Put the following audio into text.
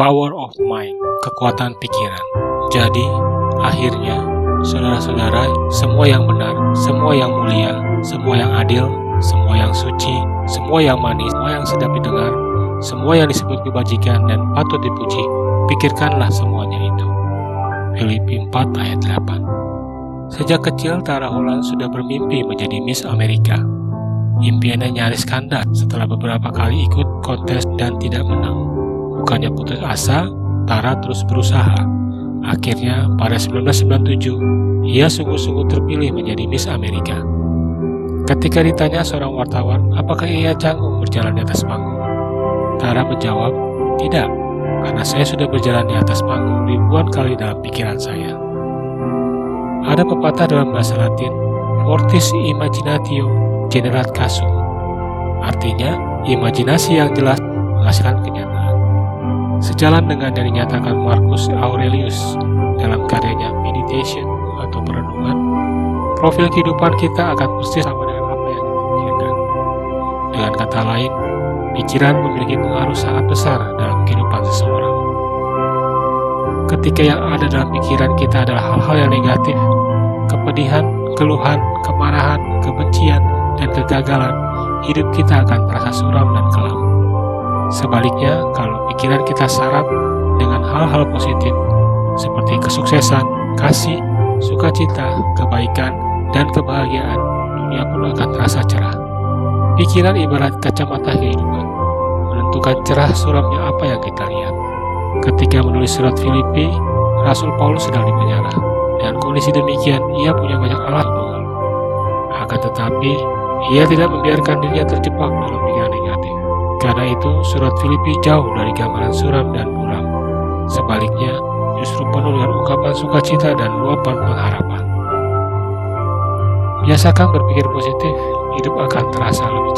power of mind, kekuatan pikiran. Jadi, akhirnya, saudara-saudara, semua yang benar, semua yang mulia, semua yang adil, semua yang suci, semua yang manis, semua yang sedap didengar, semua yang disebut kebajikan dan patut dipuji, pikirkanlah semuanya itu. Filipi 4 ayat 8 Sejak kecil, Tara Holland sudah bermimpi menjadi Miss Amerika. Impiannya nyaris kandas setelah beberapa kali ikut kontes dan tidak menang. Bukannya putus asa, Tara terus berusaha. Akhirnya, pada 1997, ia sungguh-sungguh terpilih menjadi Miss Amerika. Ketika ditanya seorang wartawan, apakah ia canggung berjalan di atas panggung? Tara menjawab, tidak, karena saya sudah berjalan di atas panggung ribuan kali dalam pikiran saya. Ada pepatah dalam bahasa Latin, Fortis imaginatio generat casum. Artinya, imajinasi yang jelas menghasilkan kenyataan. Sejalan dengan yang dinyatakan Marcus Aurelius dalam karyanya Meditation atau Perenungan, profil kehidupan kita akan pasti sama dengan apa yang kita. Dengan kata lain, pikiran memiliki pengaruh sangat besar dalam kehidupan seseorang. Ketika yang ada dalam pikiran kita adalah hal-hal yang negatif, kepedihan, keluhan, kemarahan, kebencian, dan kegagalan, hidup kita akan terasa suram dan kelam. Sebaliknya, kalau pikiran kita syarat dengan hal-hal positif seperti kesuksesan, kasih, sukacita, kebaikan, dan kebahagiaan, dunia pun akan terasa cerah. Pikiran ibarat kacamata kehidupan, menentukan cerah suramnya apa yang kita lihat. Ketika menulis surat Filipi, Rasul Paulus sedang di penjara, dan kondisi demikian ia punya banyak alat mengeluh. Akan tetapi, ia tidak membiarkan dirinya terjebak dalam pikiran negatif. Karena itu, surat Filipi jauh dari gambaran suram dan buram. Sebaliknya, justru penuh dengan ungkapan sukacita dan luapan pengharapan. Biasakan berpikir positif, hidup akan terasa lebih